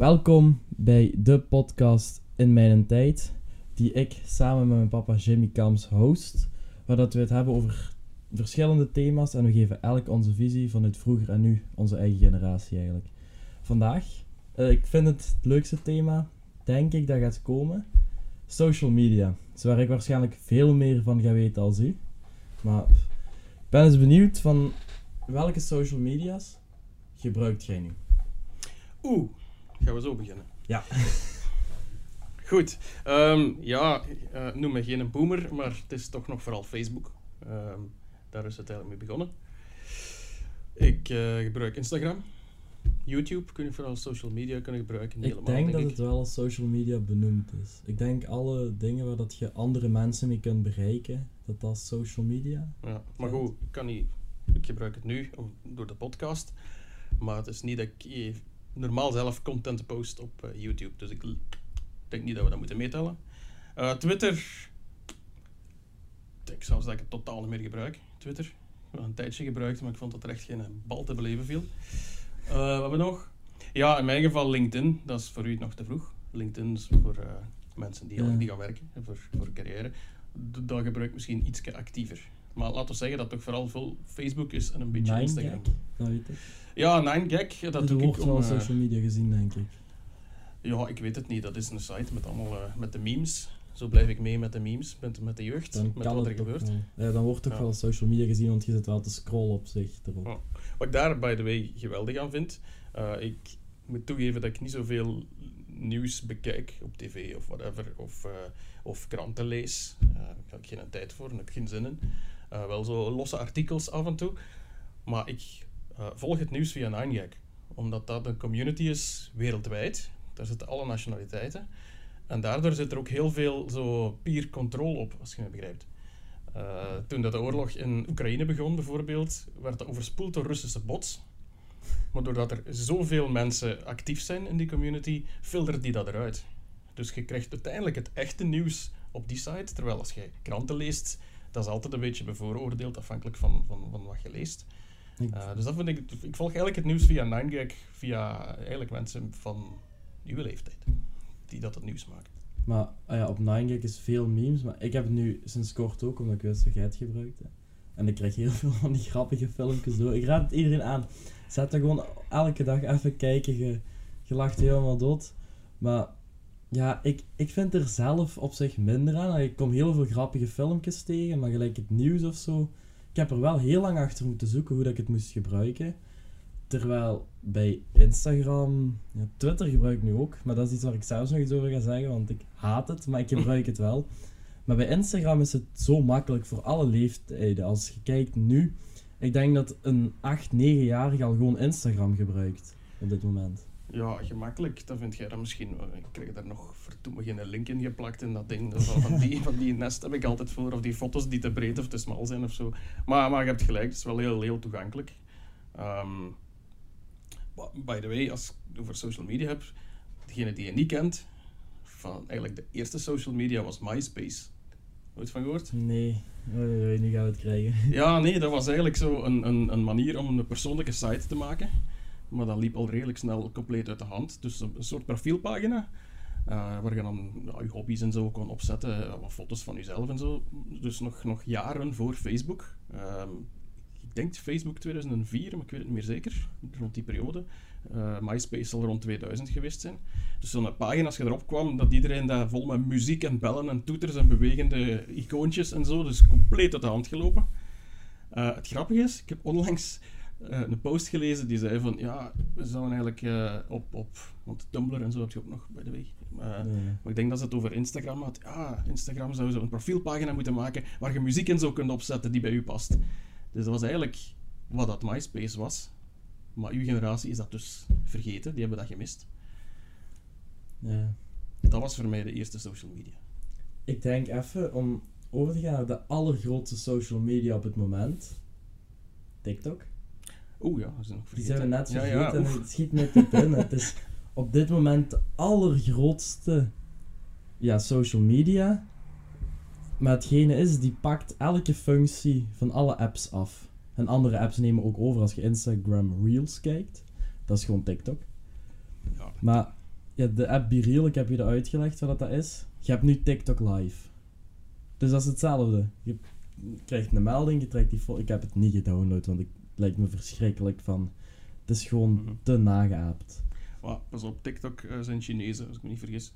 Welkom bij de podcast In Mijn Tijd, die ik samen met mijn papa Jimmy Kams host, waar dat we het hebben over verschillende thema's en we geven elk onze visie vanuit vroeger en nu, onze eigen generatie eigenlijk. Vandaag, eh, ik vind het het leukste thema, denk ik, dat gaat komen, social media. Dus waar ik waarschijnlijk veel meer van ga weten als u. Maar ik ben eens benieuwd van welke social media's gebruikt jij nu? Oeh, gaan we zo beginnen? Ja. Goed. ehm, ja, eh, noem me geen boomer, maar het is toch nog vooral Facebook. Ehm, daar is het eigenlijk mee begonnen. Ik eh, gebruik Instagram. YouTube kun je vooral social media kunnen gebruiken. Ik helemaal, denk dat ik. het wel als social media benoemd is. Ik denk alle dingen waar dat je andere mensen mee kunt bereiken, dat dat is social media. Ja, maar goed, ik, kan niet, ik gebruik het nu om, door de podcast. Maar het is niet dat ik normaal zelf content post op eh, YouTube. Dus ik denk niet dat we dat moeten meetellen. Eh, Twitter. Ik denk zelfs dat ik het totaal niet meer gebruik. Twitter. Ik heb het een tijdje gebruikt, maar ik vond dat er echt geen bal te beleven viel. Eh, wat hebben we nog? Ja, in mijn geval LinkedIn. Dat is voor u nog te vroeg. LinkedIn is voor eh, mensen die, Ja. die gaan werken, en voor, voor carrière. Dat gebruik ik misschien iets actiever. Maar laten we zeggen dat toch vooral veel Facebook is en een beetje Instagram. Gag, dat weet ik. Ja, 9gag, dat Dat doe ik wordt om... wel eh, social media gezien, denk ik. ja, ik weet het niet. Dat is een site met allemaal eh, met de memes. Zo blijf ik mee met de memes, met, met de jeugd, Dan met wat er gebeurt. wel. Ja, dan wordt toch Ja. wel social media gezien, want je zit wel te scrollen op zich erop. Wat ik daar, by the way, geweldig aan vind, eh, ik moet toegeven dat ik niet zoveel nieuws bekijk op tv of whatever, of, eh, of kranten lees. Eh, Daar heb ik geen tijd voor en heb ik geen zin in. Wel zo losse artikels af en toe. Maar ik eh, volg het nieuws via 9gag, omdat dat een community is wereldwijd. Daar zitten alle nationaliteiten. En daardoor zit er ook heel veel zo peer control op, als je me begrijpt. Eh, toen dat de oorlog in Oekraïne begon, bijvoorbeeld, werd dat overspoeld door Russische bots. Maar doordat er zoveel mensen actief zijn in die community, filtert die dat eruit. Dus je krijgt uiteindelijk het echte nieuws op die site, terwijl als je kranten leest, dat is altijd een beetje bevooroordeeld afhankelijk van, van, van wat je leest. Eh, dus dat vind ik, ik volg eigenlijk het nieuws via 9gag, via eigenlijk mensen van uw leeftijd, die dat het nieuws maken. Maar ah ja, op 9gag is veel memes, maar ik heb het nu sinds kort ook, omdat ik het gebruikte. En ik krijg heel veel van die grappige filmpjes door. Ik raad het iedereen aan. Zet er gewoon elke dag even kijken. Je, je lacht helemaal dood. Maar ja, ik, ik vind er zelf op zich minder aan. Ik kom heel veel grappige filmpjes tegen, maar gelijk het nieuws of zo. Ik heb er wel heel lang achter moeten zoeken hoe dat ik het moest gebruiken. Terwijl bij Instagram, Twitter gebruik ik nu ook, maar dat is iets waar ik zelfs nog iets over ga zeggen, want ik haat het, maar ik gebruik het wel. Maar bij Instagram is het zo makkelijk voor alle leeftijden. Als je kijkt nu, ik denk dat een 8, 9-jarige al gewoon Instagram gebruikt op dit moment. Ja, gemakkelijk. Dat vind jij dan misschien. eh, Ik krijg daar nog verdomme geen link in geplakt in dat ding. Dat van, die, van die nest heb ik altijd voor. Of die foto's die te breed of te smal zijn of zo. Maar, maar je hebt gelijk, het is wel heel, heel toegankelijk. Ehm, by the way, als ik het over social media heb, degene die je niet kent, van eigenlijk de eerste social media was MySpace. Nooit van gehoord? Nee, nu gaan we het krijgen. Ja, nee, dat was eigenlijk zo een, een, een manier om een persoonlijke site te maken. Maar dat liep al redelijk snel compleet uit de hand. Dus een, soort profielpagina. eh, waar je dan je hobby's en zo kon opzetten. eh, wat foto's van jezelf en zo. Dus nog, nog jaren voor Facebook. Ehm, ik denk Facebook 2004, maar ik weet het niet meer zeker. Rond die periode. Eh, MySpace zal rond 2000 geweest zijn. Dus zo'n pagina, als je erop kwam, dat iedereen daar vol met muziek en bellen en toeters en bewegende icoontjes en zo. Dus compleet uit de hand gelopen. Het grappige is, ik heb onlangs eh, een post gelezen die zei van ja, we zouden eigenlijk eh, op, op, want Tumblr en zo heb je ook nog bij de weg. Maar ik denk dat ze het over Instagram had. Ja, Instagram zou zo een profielpagina moeten maken waar je muziek in zou kunnen opzetten die bij u past. Dus dat was eigenlijk wat dat MySpace was. Maar uw generatie is dat dus vergeten, die hebben dat gemist. Ja. Dat was voor mij de eerste social media. Ik denk even om over te gaan naar de allergrootste social media op het moment. TikTok. Oeh ja, dat is nog Die vergeten. zijn we net Ja, vergeten ja, en oef. het schiet me te binnen. Het is op dit moment de allergrootste ja, social media. Maar hetgene is, die pakt elke functie van alle apps af. En andere apps nemen ook over als je Instagram Reels kijkt. Dat is gewoon TikTok. Ja. Maar Ja, de app BeReal, ik heb je dat uitgelegd wat dat is. Je hebt nu TikTok Live. Dus dat is hetzelfde. Je krijgt een melding, je trekt die Ik heb het niet gedownload, want het lijkt me verschrikkelijk van... Het is gewoon Mhm. te nageaapt. Maar pas op, TikTok eh, zijn Chinezen, als ik me niet vergis.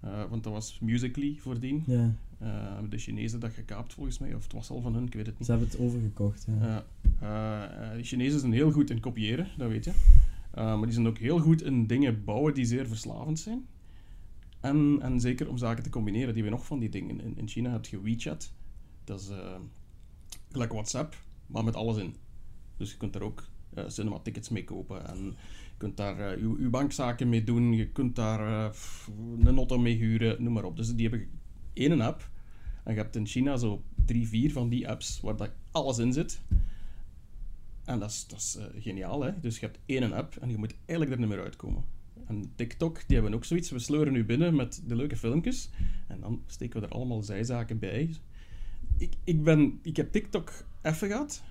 Eh, want dat was Musical.ly voordien. Ja, Eh, de Chinezen dat gekaapt volgens mij, of het was al van hun, ik weet het niet. ze hebben het overgekocht, ja. Die Chinezen zijn heel goed in kopiëren, dat weet je. Maar die zijn ook heel goed in dingen bouwen die zeer verslavend zijn. En, en zeker om zaken te combineren. Die hebben nog van die dingen. In, in China heb je WeChat. Dat is gelijk WhatsApp, maar met alles in. Dus je kunt daar ook eh cinema-tickets mee kopen. En je kunt daar uw, uw bankzaken mee doen. Je kunt daar eh, een auto mee huren, noem maar op. Dus die hebben één app. En je hebt in China zo drie, vier van die apps waar dat alles in zit. En dat is, dat is geniaal, hè? Dus je hebt één app en je moet eigenlijk er niet meer uitkomen. En TikTok, die hebben ook zoiets. We sleuren nu binnen met de leuke filmpjes. En dan steken we er allemaal zijzaken bij. Ik, ik, ben, ik heb TikTok even gehad.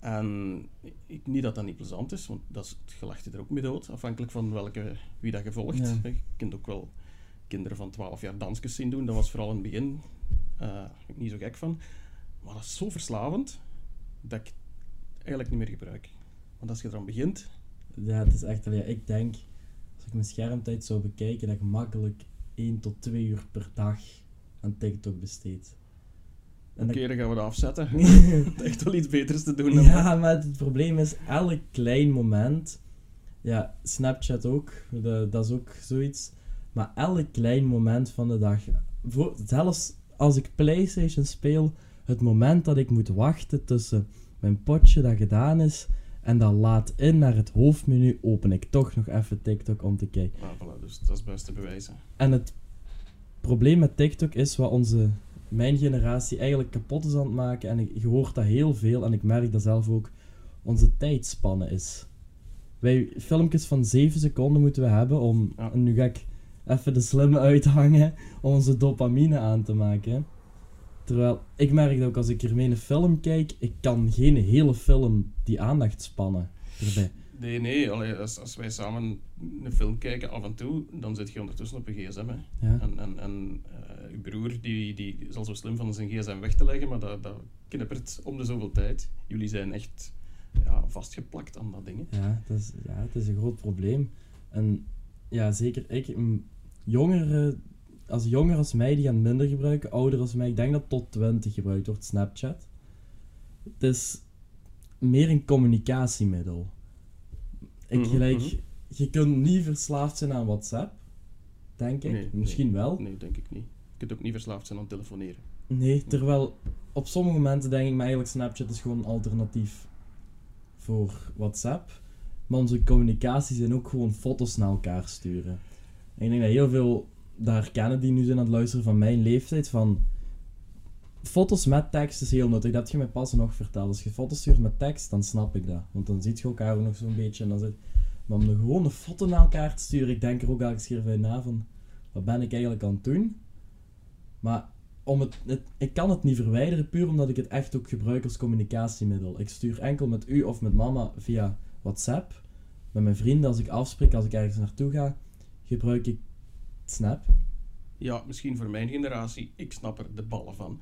En ik, niet dat dat niet plezant is, want dat is, je lacht je er ook mee dood, afhankelijk van welke, wie dat je volgt. Ja. Je kunt ook wel kinderen van 12 jaar dansjes zien doen. Dat was vooral in het begin eh, ik niet zo gek van. Maar dat is zo verslavend dat ik het eigenlijk niet meer gebruik. Want als je eraan begint, Ja, het is echt... Ja, ik denk, als ik mijn schermtijd zou bekijken, dat ik makkelijk 1 tot 2 uur per dag aan TikTok besteed. En oké, dat- dan gaan we dat afzetten. Echt wel iets beters te doen dan. Ja, maar het probleem is, elk klein moment... Ja, Snapchat ook, dat, dat is ook zoiets. Maar elk klein moment van de dag... Voor, zelfs als ik Playstation speel, het moment dat ik moet wachten tussen mijn potje dat gedaan is en dat laat in naar het hoofdmenu, open ik toch nog even TikTok om te kijken. Nou, voilà, dus dat is het beste bewijs. hè. En het probleem met TikTok is wat onze, mijn generatie eigenlijk kapot is aan het maken. En ik, je hoort dat heel veel en ik merk dat zelf ook. Onze tijdspanne is. Wij filmpjes van 7 seconden moeten we hebben om, Ja. nu ga ik even de slimme uithangen, om onze dopamine aan te maken. Terwijl ik merk dat ook als ik hiermee een film kijk, ik kan geen hele film die aandacht spannen erbij. Nee, nee, allee, als, als wij samen een film kijken af en toe, dan zit je ondertussen op een gsm. Hè. Ja. En, en, en uw broer die, die is al zo slim van zijn gsm weg te leggen, maar dat, dat knippert om de zoveel tijd. Jullie zijn echt ja, vastgeplakt aan dat ding. hè. Ja, het is, ja, het is een groot probleem. En ja, zeker ik, jongeren, als jonger als mij, die gaan minder gebruiken. Ouder als mij, ik denk dat tot 20 gebruikt wordt Snapchat. Het is meer een communicatiemiddel. Ik Mhm, gelijk, mhm. je kunt niet verslaafd zijn aan WhatsApp, denk ik. Nee, Misschien nee. wel. Nee, denk ik niet. Je kunt ook niet verslaafd zijn aan telefoneren. Nee, terwijl op sommige momenten denk ik me eigenlijk Snapchat is gewoon een alternatief voor WhatsApp. Maar onze communicatie zijn ook gewoon foto's naar elkaar sturen. En ik denk dat heel veel daar herkennen die nu zijn aan het luisteren van mijn leeftijd van foto's met tekst is heel nuttig. Dat heb je mij pas nog verteld. Als je foto's stuurt met tekst, dan snap ik dat. Want dan ziet je elkaar ook nog zo'n beetje. En dan zit... Maar om een gewone foto naar elkaar te sturen, ik denk er ook elke keer bij na van wat ben ik eigenlijk aan het doen? Maar om het, het, ik kan het niet verwijderen puur omdat ik het echt ook gebruik als communicatiemiddel. Ik stuur enkel met u of met mama via WhatsApp. Met mijn vrienden, als ik afspreek, als ik ergens naartoe ga, gebruik ik Snap. Ja, misschien voor mijn generatie, ik snap er de ballen van.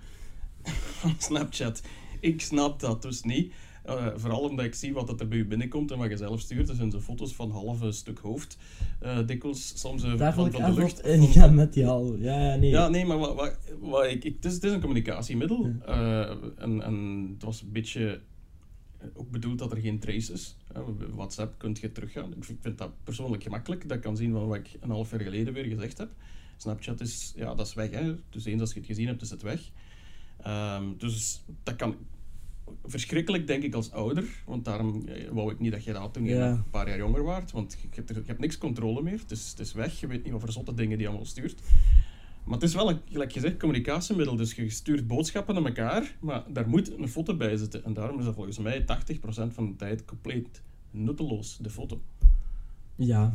Van Snapchat. Ik snap dat dus niet. Eh, vooral omdat ik zie wat er bij u binnenkomt en wat je zelf stuurt. Dat zijn zo foto's van half een stuk hoofd. Eh, dikwijls soms Daar wil van, de lucht. op ingaan met die hal. Ja, ja, nee. Ja, nee, maar wat, wat, wat ik, ik, het, is, het is een communicatiemiddel. En, en het was een beetje ook bedoeld dat er geen trace is. WhatsApp kunt je teruggaan. Ik vind, dat persoonlijk gemakkelijk. Dat ik kan zien van wat ik een half jaar geleden weer gezegd heb. Snapchat is, ja, dat is weg. Hè. Dus eens als je het gezien hebt, is het weg. Ehm, dus dat kan verschrikkelijk, denk ik, als ouder. Want daarom wou ik niet dat je dat toen je Ja. een paar jaar jonger waart. Want je hebt, er- je hebt niks controle meer. Het is, het is weg. Je weet niet wat voor zotte dingen die allemaal stuurt. Maar het is wel, een, gelijk gezegd, communicatiemiddel. Dus je stuurt boodschappen naar elkaar, maar daar moet een foto bij zitten. En daarom is dat volgens mij 80% van de tijd compleet nutteloos, de foto. Ja.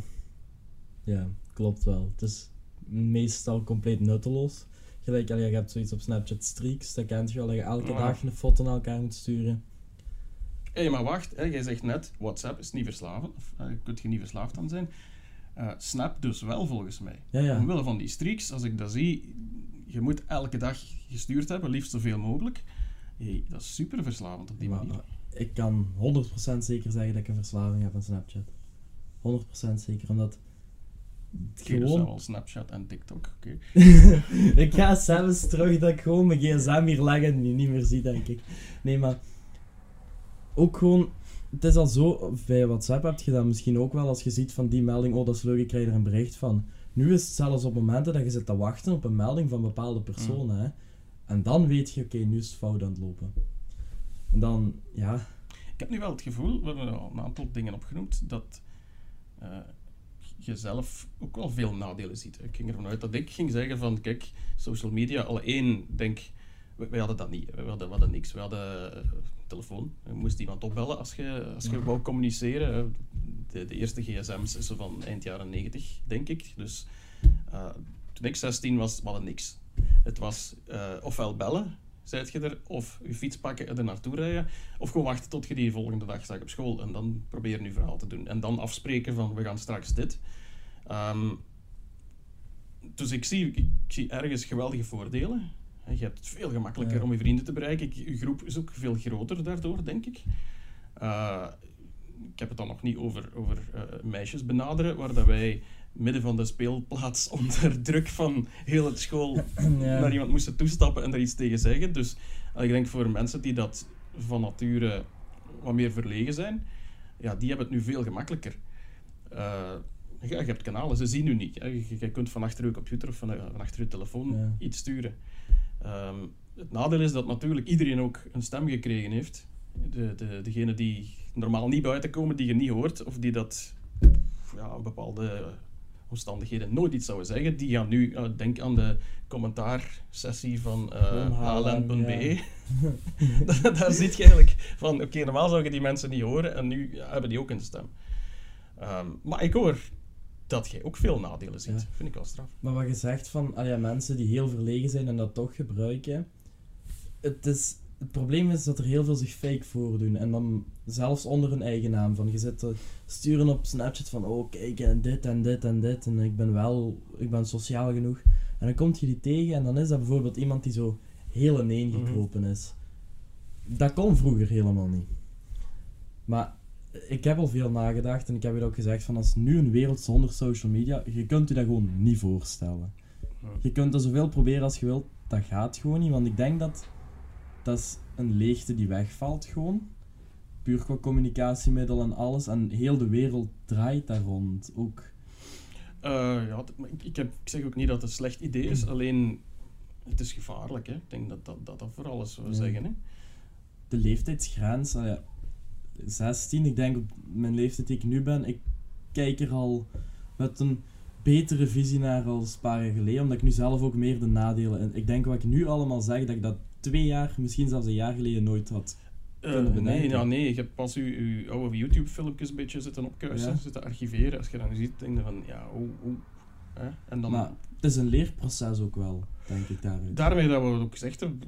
Ja, klopt wel. Het is meestal compleet nutteloos. Gelijk, allee, je hebt zoiets op Snapchat Streaks, dat kent je wel, dat je elke dag een foto naar elkaar moet sturen. Hé, maar wacht, hè, jij zegt net, WhatsApp is niet verslavend. Of, je kunt je niet verslaafd aan zijn. Eh, Snap dus wel, volgens mij. Ja, ja. Omwille van die streaks, als ik dat zie, je moet elke dag gestuurd hebben, liefst zoveel mogelijk. Hey, dat is super verslavend op die Maar, manier. ik kan 100% zeker zeggen dat ik een verslaving heb aan Snapchat. 100% zeker, omdat... gewoon... Snapchat en TikTok. Oké. ik ga zelfs terug dat ik gewoon mijn gsm hier leg en die niet meer zie, denk ik. Nee, maar... Ook gewoon... Het is al zo... Bij WhatsApp heb je dat misschien ook wel als je ziet van die melding... Oh, dat is leuk, ik krijg er een bericht van. Nu is het zelfs op momenten dat je zit te wachten op een melding van bepaalde personen, hè. En dan weet je, oké, nu is het fout aan het lopen. En dan, ja... Ik heb nu wel het gevoel, we hebben al een aantal dingen opgenoemd, dat eh, je zelf ook wel veel nadelen ziet. Ik ging ervan uit dat ik ging zeggen van, kijk, social media, al één, denk, wij, hadden dat niet. We hadden, we hadden niks. We hadden eh, telefoon. Je moest iemand opbellen als je, als je wou communiceren. De, de eerste gsm's is van eind jaren 90, denk ik. Dus eh, toen ik 16 was, we hadden niks. Het was eh, ofwel bellen, zijt je er, of je fiets pakken en er naartoe rijden, of gewoon wachten tot je die volgende dag zag op school en dan proberen je verhaal te doen. En dan afspreken van, we gaan straks dit. Ehm, dus ik zie, ik zie ergens geweldige voordelen. En Je hebt het veel gemakkelijker Ja. om je vrienden te bereiken. Ik- Je groep is ook veel groter daardoor, denk ik. Eh, ik heb het dan nog niet over, over eh, meisjes benaderen, waar dat wij midden van de speelplaats onder druk van heel het school ja. naar iemand moesten toestappen en daar iets tegen zeggen. Dus ik denk voor mensen die dat van nature wat meer verlegen zijn, ja, die hebben het nu veel gemakkelijker. Ja, je hebt kanalen, ze zien u niet. hè. Je, je kunt van achter je computer of van, eh, van achter je telefoon Ja. iets sturen. Ehm, het nadeel is dat natuurlijk iedereen ook een stem gekregen heeft. De, de, degene die normaal niet buiten komen, die je niet hoort, of die dat ja, in bepaalde omstandigheden nooit iets zouden zeggen, die gaan nu, eh, denk aan de commentaarsessie van eh Gewoon halen, hln.be. Daar- Daar zit je eigenlijk van, oké, normaal zou je die mensen niet horen en nu ja, hebben die ook een stem. Ehm, maar ik hoor dat jij ook veel nadelen ziet. Ja. Vind ik wel straf. Maar wat je zegt van ah ja, mensen die heel verlegen zijn en dat toch gebruiken. Het, is, het probleem is dat er heel veel zich fake voordoen. En dan zelfs onder hun eigen naam. Van je zit te sturen op Snapchat van oh kijk en dit en dit en dit. En ik ben wel, ik ben sociaal genoeg. En dan komt je die tegen en dan is dat bijvoorbeeld iemand die zo heel ineen Mhm. gekropen is. Dat kon vroeger helemaal niet. Maar ik heb al veel nagedacht en ik heb je ook gezegd van als nu een wereld zonder social media, je kunt je dat gewoon niet voorstellen. Je kunt er zoveel proberen als je wilt, dat gaat gewoon niet, want ik denk dat dat is een leegte die wegvalt gewoon. Puur qua communicatiemiddel en alles en heel de wereld draait daar rond. Ook, Eh, ja, ik, heb, ik zeg ook niet dat het een slecht idee is, alleen het is gevaarlijk. Hè. Ik denk dat dat, dat, wat we Ja. zeggen. Hè. de leeftijdsgrens, ja, 16, ik denk op mijn leeftijd die ik nu ben, ik kijk er al met een betere visie naar als een paar jaar geleden, omdat ik nu zelf ook meer de nadelen... En ik denk wat ik nu allemaal zeg, dat ik dat twee jaar, misschien zelfs een jaar geleden nooit had. Kunnen nee, ja, nee, je hebt pas je, oude YouTube-filmpjes een beetje zitten opkuisen, Ja. zitten archiveren. Als je dan ziet, denk je van, ja, oeh? En dan, Maar het is een leerproces ook wel, denk ik daaruit. daarmee dat we ook gezegd hebben,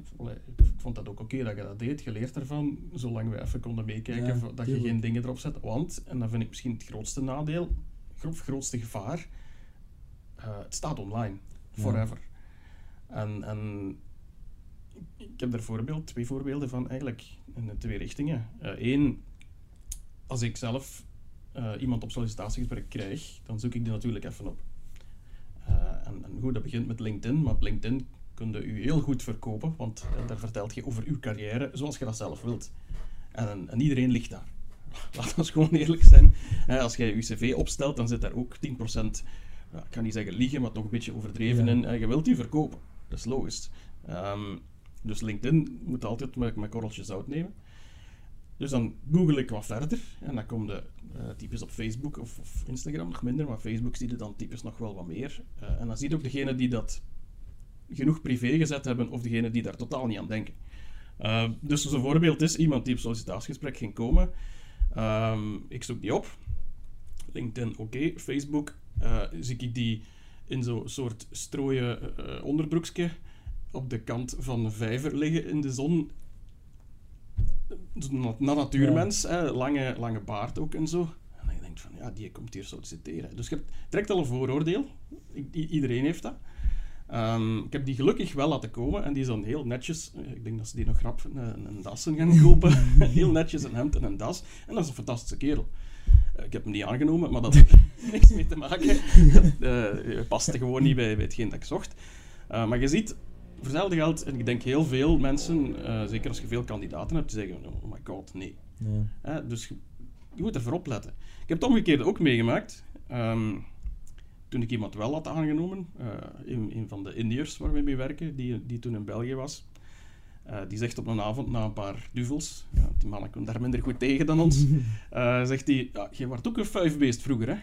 ik vond dat ook oké dat je dat deed. Je leert ervan, zolang we even konden meekijken, Ja, dat je geen dingen erop zet. Want, en dat vind ik misschien het grootste nadeel, het grootste gevaar, eh, het staat online. Forever. En, en ik heb er voorbeeld, twee voorbeelden van eigenlijk in de twee richtingen. Eén, als ik zelf eh, iemand op sollicitatiegesprek krijg, dan zoek ik die natuurlijk even op. Eh, en, en goed, dat begint met LinkedIn, maar op LinkedIn kun je u heel goed verkopen, want eh, daar vertelt je over uw carrière zoals je dat zelf wilt. En, en iedereen ligt daar. Laat ons gewoon eerlijk zijn. Eh, als jij je cv opstelt, dan zit daar ook 10%, ja, ik kan niet zeggen liegen, maar toch een beetje overdreven Ja. in. Eh, je wilt die verkopen. Dat is logisch. Ehm, dus LinkedIn moet altijd met, met korreltjes zout nemen. Dus dan google ik wat verder en dan komen de eh, types op Facebook of, of Instagram nog minder, maar Facebook zie je dan types nog wel wat meer. Eh, en dan zie je ook degene die dat genoeg privé gezet hebben of degene die daar totaal niet aan denken. Eh, dus zo'n voorbeeld is iemand die op sollicitatiegesprek ging komen. Ehm, ik zoek die op. LinkedIn, oké. Facebook, zie ik die in zo'n soort strooien onderbroekje op de kant van een vijver liggen in de zon. Na- na natuurmens, hè, lange, lange baard ook en zo. En ik denk, denkt van, ja, die komt hier solliciteren. Dus je hebt direct al een vooroordeel. I- iedereen heeft dat. Ehm, ik heb die gelukkig wel laten komen en die is dan heel netjes. eh, Ik denk dat ze die nog grap een, een dassen gaan kopen. heel netjes een hemd en een das. En dat is een fantastische kerel. Eh, ik heb hem niet aangenomen, maar dat heeft niks mee te maken. Eh paste gewoon niet bij, bij hetgeen dat ik zocht. Eh, maar je ziet, voor hetzelfde geld, en ik denk heel veel mensen, eh, zeker als je veel kandidaten hebt, die zeggen: Oh my god, nee. Dus je, je moet ervoor opletten. Ik heb het omgekeerde ook meegemaakt. Ehm, toen ik iemand wel had aangenomen, eh, een, een van de Indiërs waar we mee werken, die, die toen in België was, eh, die zegt op een avond na een paar duvels, ja, die mannen komen daar minder goed tegen dan ons, zegt hij, ja, je was ook een vuifbeest vroeger, hè?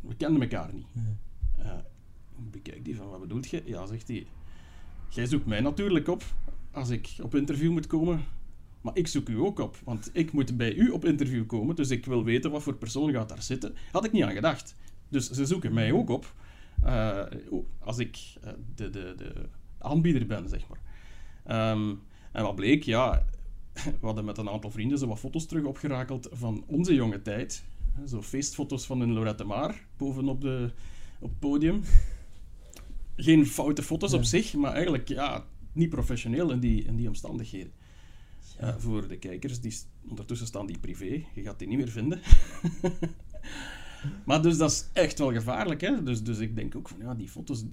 We kenden elkaar niet. Ja. Ik bekijk die van, wat bedoelt je? Ja, zegt hij, jij zoekt mij natuurlijk op als ik op interview moet komen, maar ik zoek u ook op, want ik moet bij u op interview komen, dus ik wil weten wat voor persoon gaat daar zitten. Had ik niet aan gedacht. Dus ze zoeken mij ook op eh, als ik eh, de, de, de aanbieder ben, zeg maar. Ehm, en wat bleek, ja, we hadden met een aantal vrienden zo wat foto's terug opgerakeld van onze jonge tijd. Zo feestfoto's van een Lorette Maar bovenop de, op het podium. Geen foute foto's op zich, maar eigenlijk ja, niet professioneel in die, in die omstandigheden. Ja. Eh, voor de kijkers, die, ondertussen staan die privé. Je gaat die niet meer vinden. maar dus dat is echt wel gevaarlijk. Hè? Dus, dus ik denk ook van, ja, die foto's,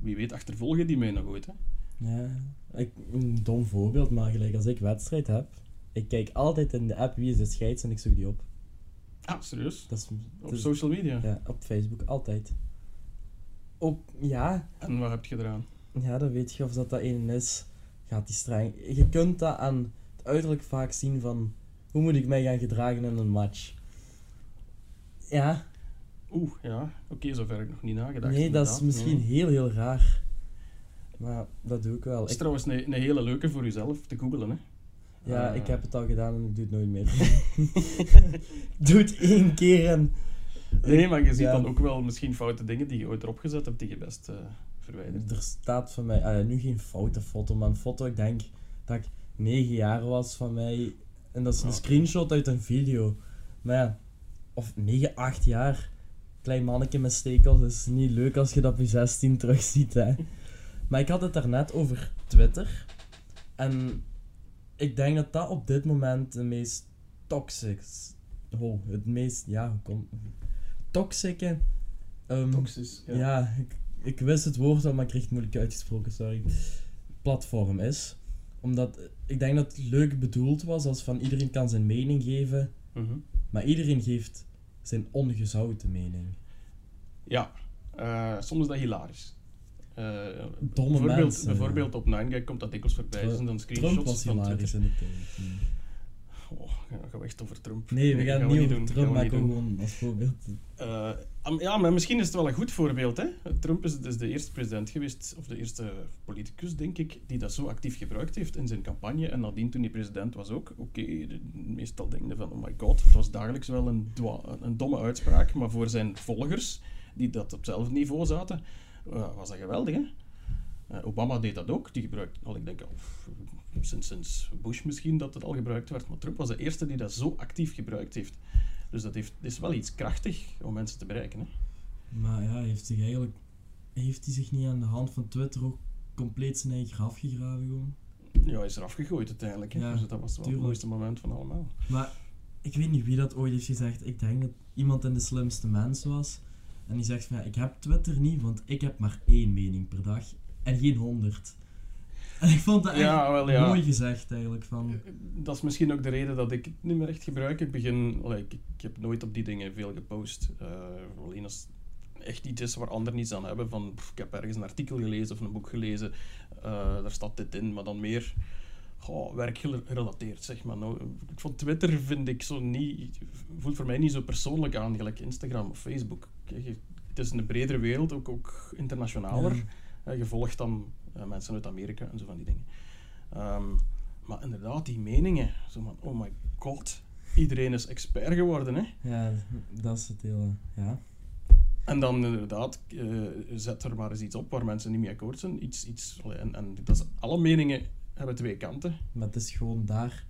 wie weet achtervolgen die mij nog ooit. Hè? Ja, ik, een dom voorbeeld, maar gelijk als ik wedstrijd heb, ik kijk altijd in de app wie is de scheids en ik zoek die op. Ah, serieus? Dat is, Op social media? ja, op Facebook, altijd. Ook, ja, En wat heb je eraan? ja, dan weet je of dat dat een is. Gaat die streng. Je kunt dat aan het uiterlijk vaak zien van, hoe moet ik mij gaan gedragen in een match? Ja, Oeh, ja. Oké, zover heb ik nog niet nagedacht. nee, dat is misschien Nee. heel, heel raar. Maar dat doe ik wel. Het is Ik, trouwens een, een hele leuke voor jezelf te googlen. Hè? ja, Eh, ik heb het al gedaan en ik doe het nooit meer. doe het één keer en... Nee, maar je ziet Ja. dan ook wel misschien foute dingen die je ooit erop gezet hebt, die je best eh verwijdert. Er staat van mij, ah nu geen foute foto, maar een foto, ik denk dat ik 9 jaar was van mij. En dat is een Oh. screenshot uit een video. Maar ja, of 9, 8 jaar. Klein manneke met stekels, is niet leuk als je dat op je 16 terugziet, hè. Maar ik had het daarnet over Twitter. En ik denk dat dat op dit moment de meest toxic... Oh, het meest, ja, hoe Toxische... ehm, Toxisch. Ja. ja, ik, ik wist het woord al, maar ik kreeg het moeilijk uitgesproken, sorry. Platform is. Omdat eh, ik denk dat het leuk bedoeld was als van iedereen kan zijn mening geven, Mhm. maar iedereen geeft zijn ongezouten mening. Ja, eh, soms is dat hilarisch. Eh, Domme bijvoorbeeld, mensen, bijvoorbeeld op 9gag komt dat dikwijls voorbij. Trump- zijn dan Trump screenshots was van hilarisch Twitter. in de tijd. Oh, gaan we echt over Trump? Nee, we gaan, niet over doen, Trump, maar doen. gewoon als voorbeeld. Eh, ja, maar misschien is het wel een goed voorbeeld. Hè? Trump is dus de eerste president geweest, of de eerste politicus, denk ik, die dat zo actief gebruikt heeft in zijn campagne. En nadien, toen hij president was ook, oké, meestal denk je van, oh my god, het was dagelijks wel een, een domme uitspraak. Maar voor zijn volgers, die dat op hetzelfde niveau zaten, was dat geweldig. Hè? Eh, Obama deed dat ook. Die gebruikte, al ik denk sinds, sinds Bush misschien dat het al gebruikt werd. Maar Trump was de eerste die dat zo actief gebruikt heeft. Dus dat heeft, is wel iets krachtig om mensen te bereiken. Hè? Maar ja, heeft, zich eigenlijk, heeft hij zich niet aan de hand van Twitter ook compleet zijn eigen graf gegraven gewoon? Ja, hij is eraf gegooid uiteindelijk. Hè? Ja, dus dat was wel het tuurlijk. mooiste moment van allemaal. Maar ik weet niet wie dat ooit heeft gezegd. Ik denk dat iemand in de slimste mens was. En die zegt van ja, ik heb Twitter niet, want ik heb maar één mening per dag. En geen honderd. En ik vond dat echt Ja, wel ja. mooi gezegd eigenlijk. Van, Dat is misschien ook de reden dat ik het niet meer echt gebruik. Ik begin, allee, ik, heb nooit op die dingen veel gepost. Eh, alleen als het echt iets is waar anderen niets aan hebben. Van, pff, ik heb ergens een artikel gelezen of een boek gelezen. eh, daar staat dit in, maar dan meer goh, werkgerelateerd, zeg maar. Nou, ik vond Twitter vind ik zo niet, voelt voor mij niet zo persoonlijk aan, gelijk Instagram of Facebook. Kijk, het is een bredere wereld, ook, ook internationaler. Ja. Eh, je volgt dan eh, mensen uit Amerika en zo van die dingen. Ehm, maar inderdaad, die meningen. Zo van, oh my god, iedereen is expert geworden. Hè? ja, dat is het hele... Ja. En dan inderdaad, eh, zet er maar eens iets op waar mensen niet mee akkoord zijn. Iets, iets, en, en dat is, alle meningen hebben twee kanten. Maar het is gewoon daar...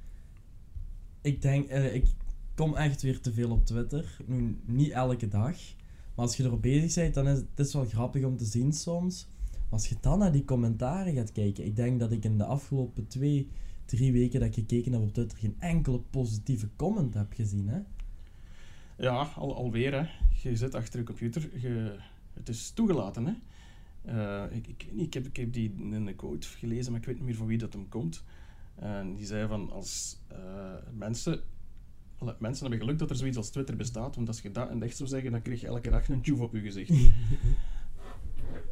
Ik denk... eh, ik kom echt weer te veel op Twitter. Nu, niet elke dag. Maar als je erop bezig bent, dan is het, het is wel grappig om te zien soms. Als je dan naar die commentaren gaat kijken. Ik denk dat ik in de afgelopen twee, drie weken dat ik gekeken heb op Twitter geen enkele positieve comment heb gezien. Hè? Ja, al, alweer hè. Je zit achter je computer. Je, het is toegelaten hè. Eh, ik, ik, ik, heb, ik heb die in een quote gelezen, maar ik weet niet meer van wie dat hem komt. En die zei van als eh, mensen, mensen hebben geluk dat er zoiets als Twitter bestaat, want als je dat in echt zou zeggen, dan krijg je elke dag een tjoef op je gezicht.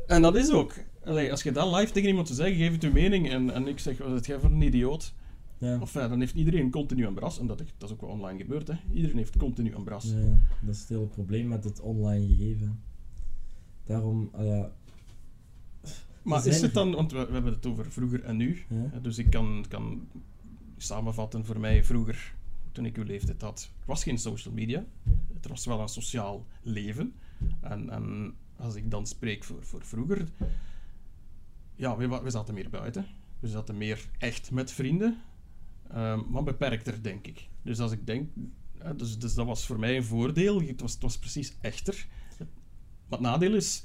en dat is ook. Allee, als je dat live tegen iemand zou zeggen, geef het je mening en, en ik zeg, wat is jij voor een idioot? Ja. Of dan heeft iedereen continu een bras, en dat, dat is ook wel online gebeurd, hè. Iedereen heeft continu een bras. Ja, ja, dat is het hele probleem met het online gegeven. Daarom, ah ja, Maar is het dan, want we, we hebben het over vroeger en nu, ja. dus ik kan, kan samenvatten voor mij vroeger, toen ik uw leeftijd had, er was geen social media. Er was wel een sociaal leven. En, en als ik dan spreek voor, voor vroeger, ja, we, we zaten meer buiten. We zaten meer echt met vrienden, ehm, maar beperkter, denk ik. Dus als ik denk, dus, dus dat was voor mij een voordeel. Het was, het was precies echter. Maar het nadeel is,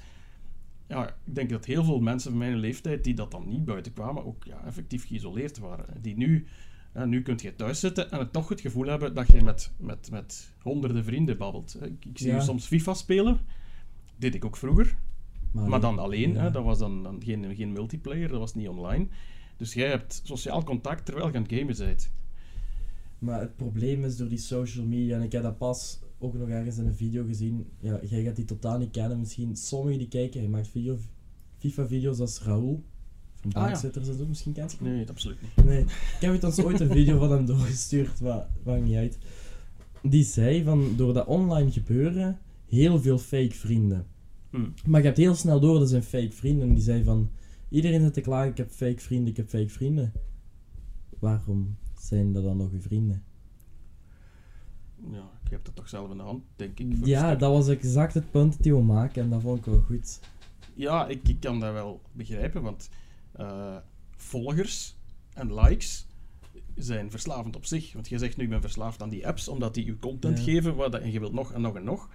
ja, ik denk dat heel veel mensen van mijn leeftijd die dat dan niet buiten kwamen, ook ja, effectief geïsoleerd waren. Die nu, ja, nu kunt je thuis zitten en het toch het gevoel hebben dat je met, met, met honderden vrienden babbelt. Ik, ik zie je soms FIFA spelen. Deed ik ook vroeger. Maar dan alleen, ja. hè, dat was dan, dan geen, geen multiplayer, dat was niet online. Dus jij hebt sociaal contact terwijl je aan het gamen bent. Maar het probleem is door die social media, en ik heb dat pas ook nog ergens in een video gezien. Ja, jij gaat die totaal niet kennen, misschien sommigen die kijken. Hij maakt video, FIFA-video's als Raoul. Van Ah, ja. Bankzitters en zo, misschien kent je? Nee, absoluut niet. Nee, ik heb het ons ooit een video van hem doorgestuurd, maar maakt niet uit. Die zei van, door dat online gebeuren, heel veel fake vrienden. Hm. Maar je hebt heel snel door, dat zijn fake vrienden. En die zei van, iedereen zit te klagen, ik heb fake vrienden, ik heb fake vrienden. Waarom zijn dat dan nog uw vrienden? Ja, je hebt het toch zelf in de hand, denk ik. Ja, stuk. dat was exact het punt dat hij wil maken en dat vond ik wel goed. Ja, ik, ik kan dat wel begrijpen, want eh, volgers en likes zijn verslavend op zich. Want je zegt nu, ik ben verslaafd aan die apps, omdat die je content Ja. geven, wat, dat- en je wilt nog en nog en nog.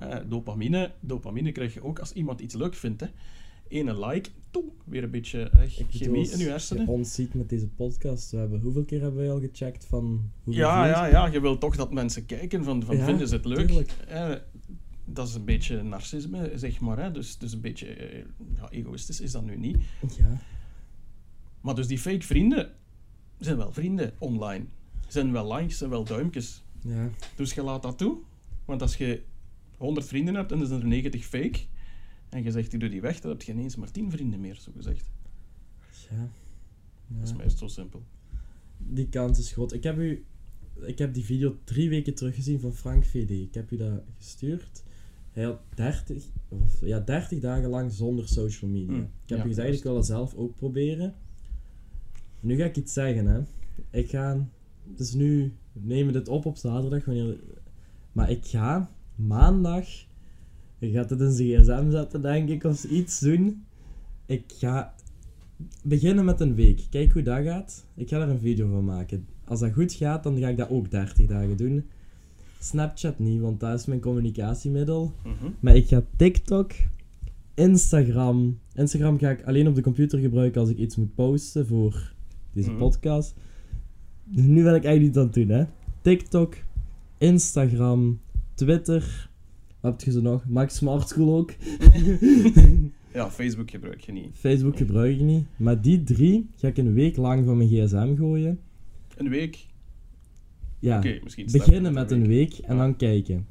Eh, dopamine, dopamine krijg je ook als iemand iets leuk vindt. Hè. Ene like, weer een beetje Ik chemie in je hersenen. Je ons ziet met deze podcast. We hebben, hoeveel keer hebben wij al gecheckt van Ja, ja, ja, je wilt toch dat mensen kijken van, van Ja, vinden ze het leuk. Eh, dat is een beetje narcisme, zeg maar. Hè. Dus, dus een beetje ja, egoïstisch is dat nu niet. Ja. Maar dus die fake vrienden zijn wel vrienden online. Zijn wel likes, zijn wel duimpjes. Ja. Dus je laat dat toe. Want als je 100 vrienden hebt en er zijn er 90 fake, en je zegt ik doe die weg, dan heb je ineens maar 10 vrienden meer, zo gezegd. Ja. Dat is meest zo simpel. Die kans is groot. Ik heb, u, ik heb die video drie weken teruggezien van Frank VD. Ik heb u dat gestuurd. Hij had 30, of, ja, 30 dagen lang zonder social media. Hmm, ik heb ja, u gezegd, ik wil dat zelf ook proberen. Nu ga ik iets zeggen, hè. Ik ga... Het is nu... We nemen dit op op zaterdag, wanneer... Maar ik ga maandag... Ik ga het zijn gsm zetten, denk ik, of iets doen. Ik ga beginnen met een week. Kijk hoe dat gaat. Ik ga er een video van maken. Als dat goed gaat, dan ga ik dat ook 30 dagen doen. Snapchat niet, want dat is mijn communicatiemiddel. Mhm. Maar ik ga TikTok, Instagram. Instagram ga ik alleen op de computer gebruiken als ik iets moet posten voor deze Mhm. podcast. Nu ben ik eigenlijk niet aan het doen, hè. TikTok, Instagram, Twitter. Wat heb je zo nog? Max Smart School ook. Ja, Facebook gebruik je niet. Facebook gebruik ik niet. Maar die drie ga ik een week lang van mijn gsm gooien. Een week? Ja, start beginnen met een week. week en Ja. dan kijken.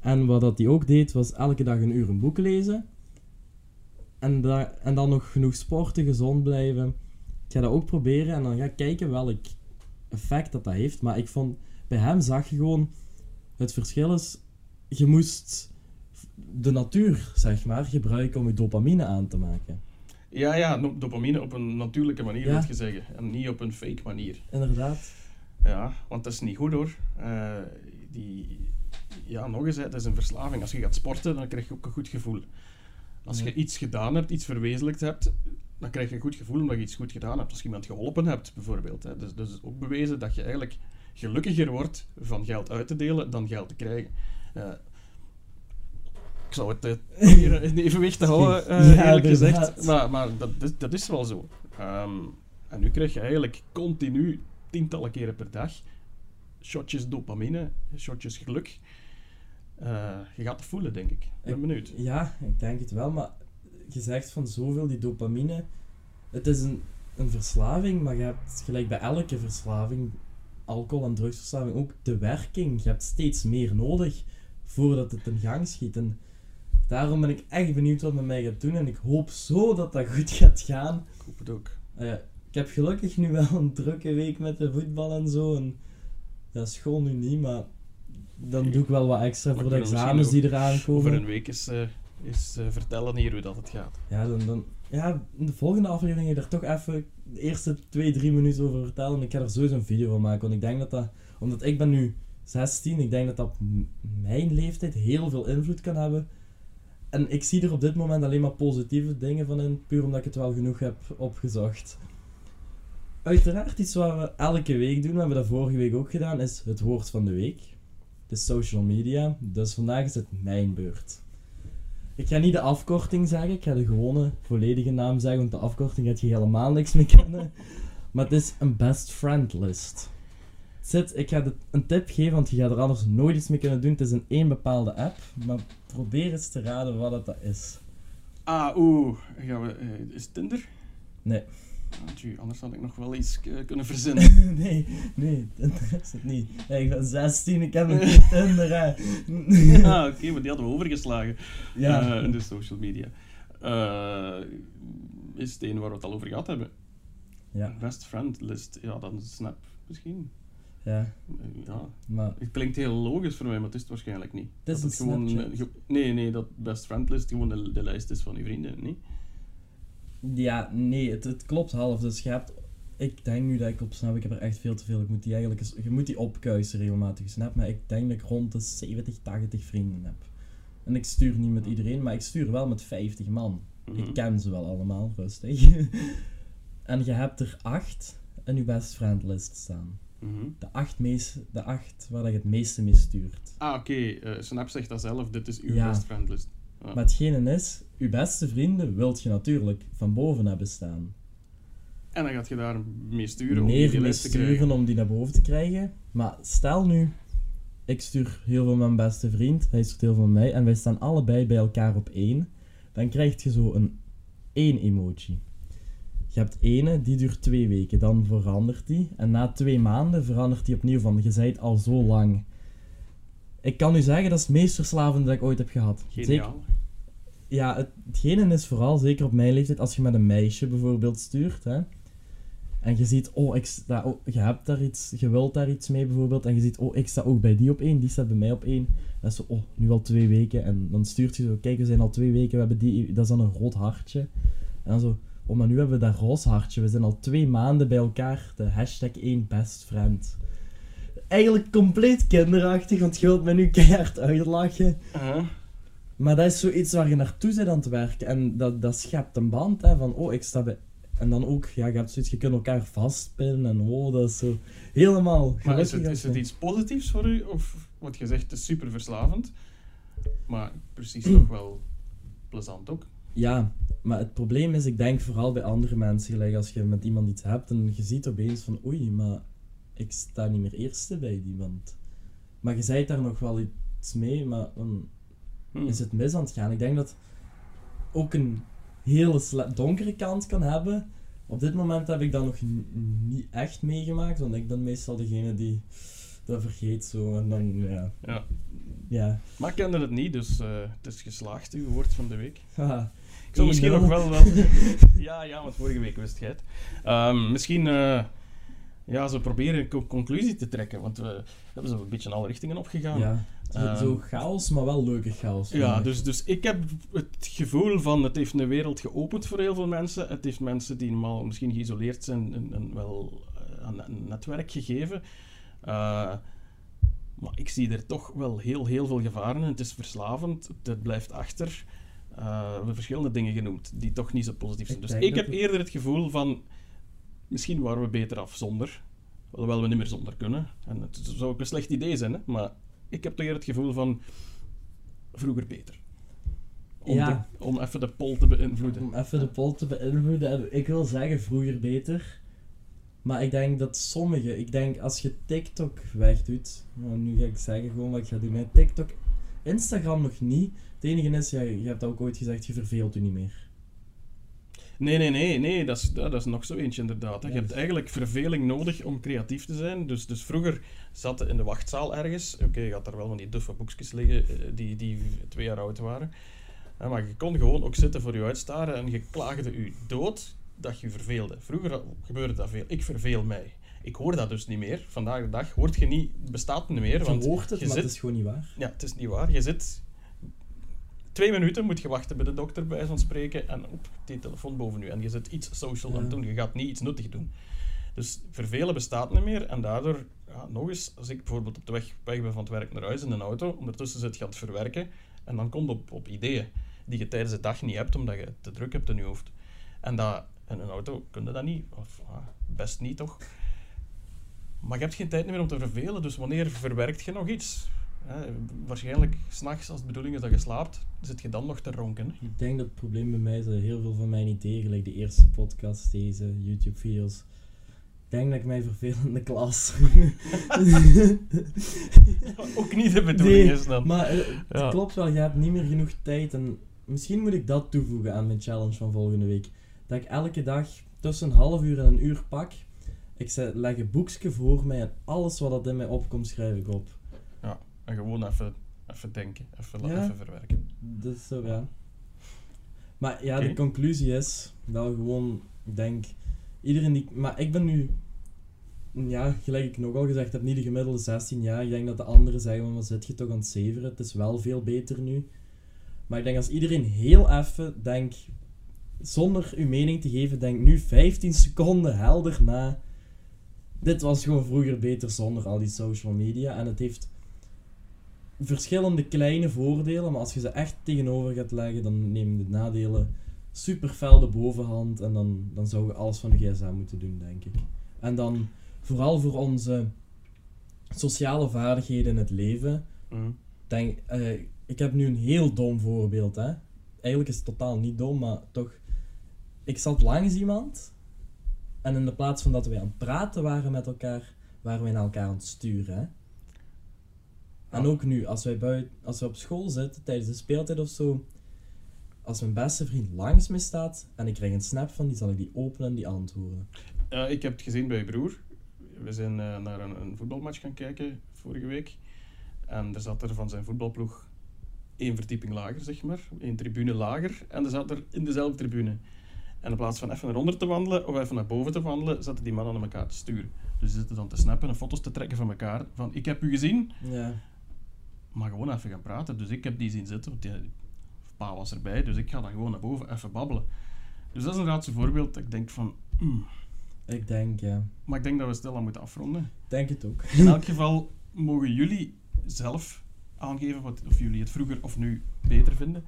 En wat dat die ook deed, was elke dag een uur een boek lezen. En, da- en dan nog genoeg sporten, gezond blijven. Ik ga dat ook proberen en dan ga ik kijken welk effect dat dat heeft. Maar ik vond, bij hem zag je gewoon, het verschil is, je moest de natuur, zeg maar, gebruiken om je dopamine aan te maken. Ja, ja, dopamine op een natuurlijke manier, Ja. moet je zeggen. En niet op een fake manier. Inderdaad. Ja, want dat is niet goed hoor. Eh, die, ja, nog eens, hè, dat is een verslaving. Als je gaat sporten, dan krijg je ook een goed gevoel. Als je iets gedaan hebt, iets verwezenlijkt hebt, dan krijg je een goed gevoel omdat je iets goed gedaan hebt. Als je iemand geholpen hebt, bijvoorbeeld. Hè. Dus, dus is ook bewezen dat je eigenlijk gelukkiger wordt van geld uit te delen dan geld te krijgen. Eh, ik zou het uh, hier in evenwicht houden, Ja, eerlijk gezegd. Maar, maar dat, is, dat is wel zo. Ehm, en nu krijg je eigenlijk continu, tientallen keren per dag, shotjes dopamine, shotjes geluk. Eh, je gaat het voelen, denk ik. Ben benieuwd. Ja, ik denk het wel, maar je zegt van zoveel die dopamine. Het is een, een verslaving, maar je hebt gelijk bij elke verslaving, alcohol- en drugsverslaving, ook de werking. Je hebt steeds meer nodig voordat het in gang schiet. En daarom ben ik echt benieuwd wat met mij gaat doen en ik hoop zo dat dat goed gaat gaan. Ik hoop het ook. Eh, ik heb gelukkig nu wel een drukke week met de voetbal en zo. En ja, school nu niet, maar dan doe ik wel wat extra voor de examens die eraan Over komen. een week is, eh, is eh, vertellen hier hoe dat het gaat. Ja, dan, dan, ja, in de volgende aflevering ga je er toch even de eerste twee, drie minuten over vertellen. Ik ga er sowieso een video van maken, want ik denk dat dat... Omdat ik ben nu 16, ik denk dat dat op mijn leeftijd heel veel invloed kan hebben. En ik zie er op dit moment alleen maar positieve dingen van in, puur omdat ik het wel genoeg heb opgezocht. Uiteraard iets wat we elke week doen, we hebben dat vorige week ook gedaan, is het woord van de week. De social media. Dus vandaag is het mijn beurt. Ik ga niet de afkorting zeggen, ik ga de gewone volledige naam zeggen, want de afkorting gaat je helemaal niks mee kennen. Maar het is een best friend list. Zit, ik ga de, een tip geven, want je gaat er anders nooit iets mee kunnen doen. Het is een één bepaalde app, maar probeer eens te raden wat het dat is. Ah, oeh. Gaan we, eh, is het Tinder? Nee. Ah, tjie, anders had ik nog wel iets eh, kunnen verzinnen. nee, nee, Tinder is het niet. Ja, ik ben 16, ik heb nog geen Tinder, hè. ah, oké, maar die hadden we overgeslagen ja. eh, in de social media. Is het een waar we het al over gehad hebben? ja, Best friend list. Ja, dan Snap misschien. Ja, ja, maar het klinkt heel logisch voor mij, maar het is het waarschijnlijk niet. Het is Dat een gewoon, ge- Nee, nee, dat best friend list gewoon de, de lijst is van je vrienden, niet? Ja, nee, het, het klopt half. Dus je hebt... Ik denk nu dat ik op Snap... Ik heb er echt veel te veel. Ik moet die eigenlijk... eens- Je moet die opkuisen regelmatig. Snap? Maar ik denk dat ik rond de 70, 80 vrienden heb. En ik stuur niet met iedereen, maar ik stuur wel met 50 man. Mhm. Ik ken ze wel allemaal, rustig. en je hebt er acht in je best friend list staan. Mhm. De acht, meest, de acht waar je het meeste mee stuurt. Ah, oké. eh, Snap zegt dat zelf. Dit is uw Ja. best friend list. Maar hetgene is, je beste vrienden wilt je natuurlijk van boven hebben staan. En dan gaat je daar mee sturen om meer die mee lijst te krijgen. sturen om die naar boven te krijgen. Maar stel nu, ik stuur heel veel mijn beste vriend, hij stuurt heel veel mij, en wij staan allebei bij elkaar op één. Dan krijg je zo een één emoji. Je hebt ene, die duurt twee weken, dan verandert die. En na twee maanden verandert die opnieuw van, je zijt al zo lang. Ik kan u zeggen, dat is het meest verslavende dat ik ooit heb gehad. Zeker, Geniaal. ja, het, hetgene is vooral, zeker op mijn leeftijd, als je met een meisje bijvoorbeeld stuurt, hè, en je ziet, oh, ik sta, oh, je hebt daar iets, je wilt daar iets mee bijvoorbeeld, en je ziet, oh, ik sta ook bij die op één, die staat bij mij op één. Dat is zo, oh, nu al twee weken, en dan stuurt je zo, kijk, we zijn al twee weken, we hebben die, dat is dan een rood hartje. En dan zo, oh, maar nu hebben we dat roze hartje, we zijn al twee maanden bij elkaar, de hashtag 1 best friend. Eigenlijk compleet kinderachtig, want je wilt me nu keihard uitlachen. Uh-huh. Maar dat is zoiets waar je naartoe zit aan het werken. En dat, dat schept een band, hè, van oh, ik sta bij... En dan ook, ja, je hebt zoiets, je kunt elkaar vastpinnen en oh, dat is zo helemaal Maar is het, is het iets positiefs voor u? Of wat je zegt, het is super verslavend. Maar precies toch wel plezant ook. Ja, maar het probleem is, ik denk vooral bij andere mensen, gelijk als je met iemand iets hebt en je ziet opeens van oei, maar ik sta niet meer eerste bij die, want... Maar je zei daar nog wel iets mee, maar dan Hm. is het mis aan het gaan. Ik denk dat ook een hele donkere kant kan hebben. Op dit moment heb ik dat nog niet echt meegemaakt, want ik ben meestal degene die dat vergeet zo en dan, ja. Ja. Ja. Maar ik kende het niet, dus eh, het is geslaagd, uw woord van de week. Zou misschien 1-0. nog wel... wel ja, ja, want vorige week wist jij het. Ehm, misschien... eh, ja, zo proberen een co- conclusie te trekken, want we hebben zo een beetje in alle richtingen opgegaan. ja. Zo, Ehm. zo chaos, maar wel leuke chaos. Ja, dus, dus ik heb het gevoel van het heeft een wereld geopend voor heel veel mensen. Het heeft mensen die normaal misschien geïsoleerd zijn een, een, wel eh, een, netwerk gegeven. Eh, maar ik zie er toch wel heel, heel veel gevaren in. Het is verslavend, het blijft achter. Eh, we hebben verschillende dingen genoemd die toch niet zo positief zijn. Ik dus ik heb eerder het gevoel van misschien waren we beter af zonder. Alhoewel we niet meer zonder kunnen. En het zou ook een slecht idee zijn, hè? maar ik heb toch eerder het gevoel van vroeger beter. Om, Ja. de- om even de pol te beïnvloeden. Om even de poll te beïnvloeden. En Ik wil zeggen, vroeger beter. Maar ik denk dat sommige... Ik denk, als je TikTok wegdoet... Nou, nu ga ik zeggen gewoon wat ik ga doen. Hè. TikTok, Instagram nog niet. Het enige is, ja, je hebt ook ooit gezegd, je verveelt u niet meer. Nee, nee, nee, nee dat, is, dat is nog zo eentje inderdaad. hè. Je hebt eigenlijk verveling nodig om creatief te zijn. Dus, dus vroeger zat je in de wachtzaal ergens. Oké, je had daar wel van die duffe boekjes liggen eh, die, die twee jaar oud waren. Ja, maar je kon gewoon ook zitten voor je uitstaren en je klaagde je dood dat je je verveelde. Vroeger gebeurde dat veel. Ik verveel mij. Ik hoor dat dus niet meer. Vandaag de dag hoort je niet, het bestaat niet meer. Je Want hoort het, je maar zit het is gewoon niet waar. ja, het is niet waar. Je zit twee minuten, moet je wachten bij de dokter bij van spreken en op die telefoon boven u. En je zit iets social aan Ja. het doen. Je gaat niet iets nuttig doen. Dus vervelen bestaat niet meer. En daardoor, ja, nog eens, als ik bijvoorbeeld op de weg, weg ben van het werk naar huis in een auto, ondertussen zit je aan het verwerken en dan komt op, op ideeën die je tijdens de dag niet hebt, omdat je te druk hebt in je hoofd. En dat, in een auto kun je dat niet. Of ah, best niet, toch? Maar je hebt geen tijd meer om te vervelen, dus wanneer verwerkt je nog iets? Hè, waarschijnlijk s'nachts, als de bedoeling is dat je slaapt, zit je dan nog te ronken. Ik denk dat het probleem bij mij is dat heel veel van mijn ideeën, gelijk de eerste podcast, deze YouTube-video's, ik denk dat ik mij verveel in de klas. Ook niet de bedoeling Nee, is dan. Maar eh, het Ja. klopt wel, je hebt niet meer genoeg tijd. En misschien moet ik dat toevoegen aan mijn challenge van volgende week. Dat ik elke dag tussen een half uur en een uur pak. Ik zet, leg een boekje voor mij en alles wat dat in mij opkomt, schrijf ik op. En gewoon even, even denken, even, Ja. even verwerken. Dus zo, ja. Maar ja, de conclusie is dat we gewoon, ik denk, iedereen die... Maar ik ben nu, ja, gelijk ik nog al gezegd heb, niet de gemiddelde 16 jaar. Ik denk dat de anderen zeggen, van, wat zit je toch aan het zeveren? Het is wel veel beter nu. Maar ik denk als iedereen heel even, denk, zonder uw mening te geven, denk nu 15 seconden helder na. Dit was gewoon vroeger beter zonder al die social media. En het heeft verschillende kleine voordelen, maar als je ze echt tegenover gaat leggen, dan nemen de nadelen super fel de bovenhand en dan, dan zou je alles van de gsm moeten doen, denk ik. En dan vooral voor onze sociale vaardigheden in het leven, Mhm. denk, eh, ik heb nu een heel dom voorbeeld, hè. Eigenlijk is het totaal niet dom, maar toch... Ik zat langs iemand en in de plaats van dat wij aan het praten waren met elkaar, waren wij naar elkaar aan het sturen, hè. En Ja. ook nu, als wij, buiten, als wij op school zitten, tijdens de speeltijd of zo, als mijn beste vriend langs me staat en ik krijg een snap van die, zal ik die openen en die antwoorden. Ja, ik heb het gezien bij je broer. We zijn eh, naar een, een voetbalmatch gaan kijken vorige week. En er zat er van zijn voetbalploeg één verdieping lager, zeg maar. één tribune lager. En er zat er in dezelfde tribune. En in plaats van even naar onder te wandelen of even naar boven te wandelen, zaten die mannen aan elkaar te sturen. Dus ze zitten dan te snappen en foto's te trekken van elkaar. Van, ik heb u gezien, Ja. maar gewoon even gaan praten. Dus ik heb die zien zitten, want die, pa was erbij. Dus ik ga dan gewoon naar boven even babbelen. Dus dat is inderdaad zo'n voorbeeld dat ik denk van... hmm. Ik denk, ja. Maar ik denk dat we stilaan moeten afronden. Ik denk het ook. In elk geval mogen jullie zelf aangeven wat, of jullie het vroeger of nu beter vinden.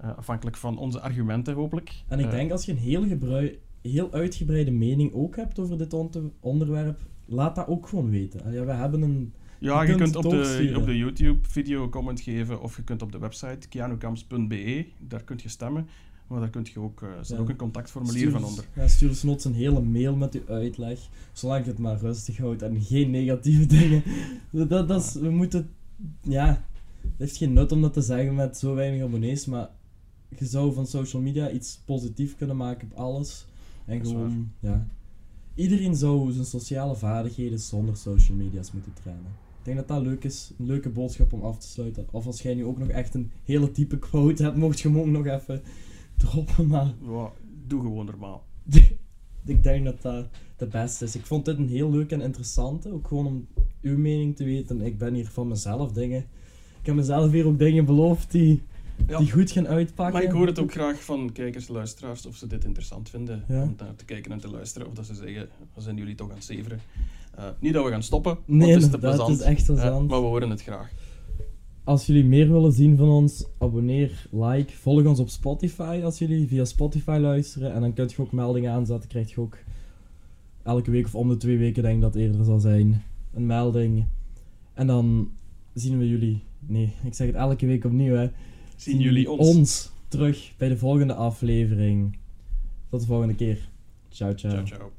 Eh, afhankelijk van onze argumenten, hopelijk. En ik Eh, denk als je een heel, gebrui- heel uitgebreide mening ook hebt over dit on- onderwerp, laat dat ook gewoon weten. Allee, we hebben een... Ja, je je, kunt kunt op de, op de YouTube-video een comment geven of je kunt op de website kianukamps.be, daar kun je stemmen. Maar daar kun je ook, eh er Ja. ook een contactformulier stuur van onder. Ja, stuur ons noods een hele mail met uw uitleg, zolang je het maar rustig houdt en geen negatieve dingen. Dat, dat is, we moeten... Ja, het heeft geen nut om dat te zeggen met zo weinig abonnees, maar je zou van social media iets positiefs kunnen maken op alles. En gewoon, ja... Iedereen zou zijn sociale vaardigheden zonder social media's moeten trainen. Ik denk dat dat leuk is, een leuke boodschap om af te sluiten. Of als jij nu ook nog echt een hele type quote hebt, mocht je hem ook nog even droppen, maar... Ja, doe gewoon normaal. ik denk dat dat de beste is. Ik vond dit een heel leuk en interessante. Ook gewoon om uw mening te weten. Ik ben hier van mezelf dingen. Ik heb mezelf hier ook dingen beloofd die, Ja. die goed gaan uitpakken. Maar ik hoor het ook graag van kijkers luisteraars of ze dit interessant vinden Ja. om naar te kijken en te luisteren. Of dat ze zeggen, wat zijn jullie toch aan het zeveren? Eh, niet dat we gaan stoppen, want Nee, het is te plezant. het is echt plezant. maar we horen het graag. Als jullie meer willen zien van ons, abonneer, like, volg ons op Spotify als jullie via Spotify luisteren. En dan kunt je ook meldingen aanzetten, krijg je ook elke week of om de twee weken denk ik dat het eerder zal zijn. Een melding. En dan zien we jullie. Nee, ik zeg het elke week opnieuw hè. Zien jullie ons? terug bij de volgende aflevering. Tot de volgende keer. Ciao, ciao. Ciao, ciao.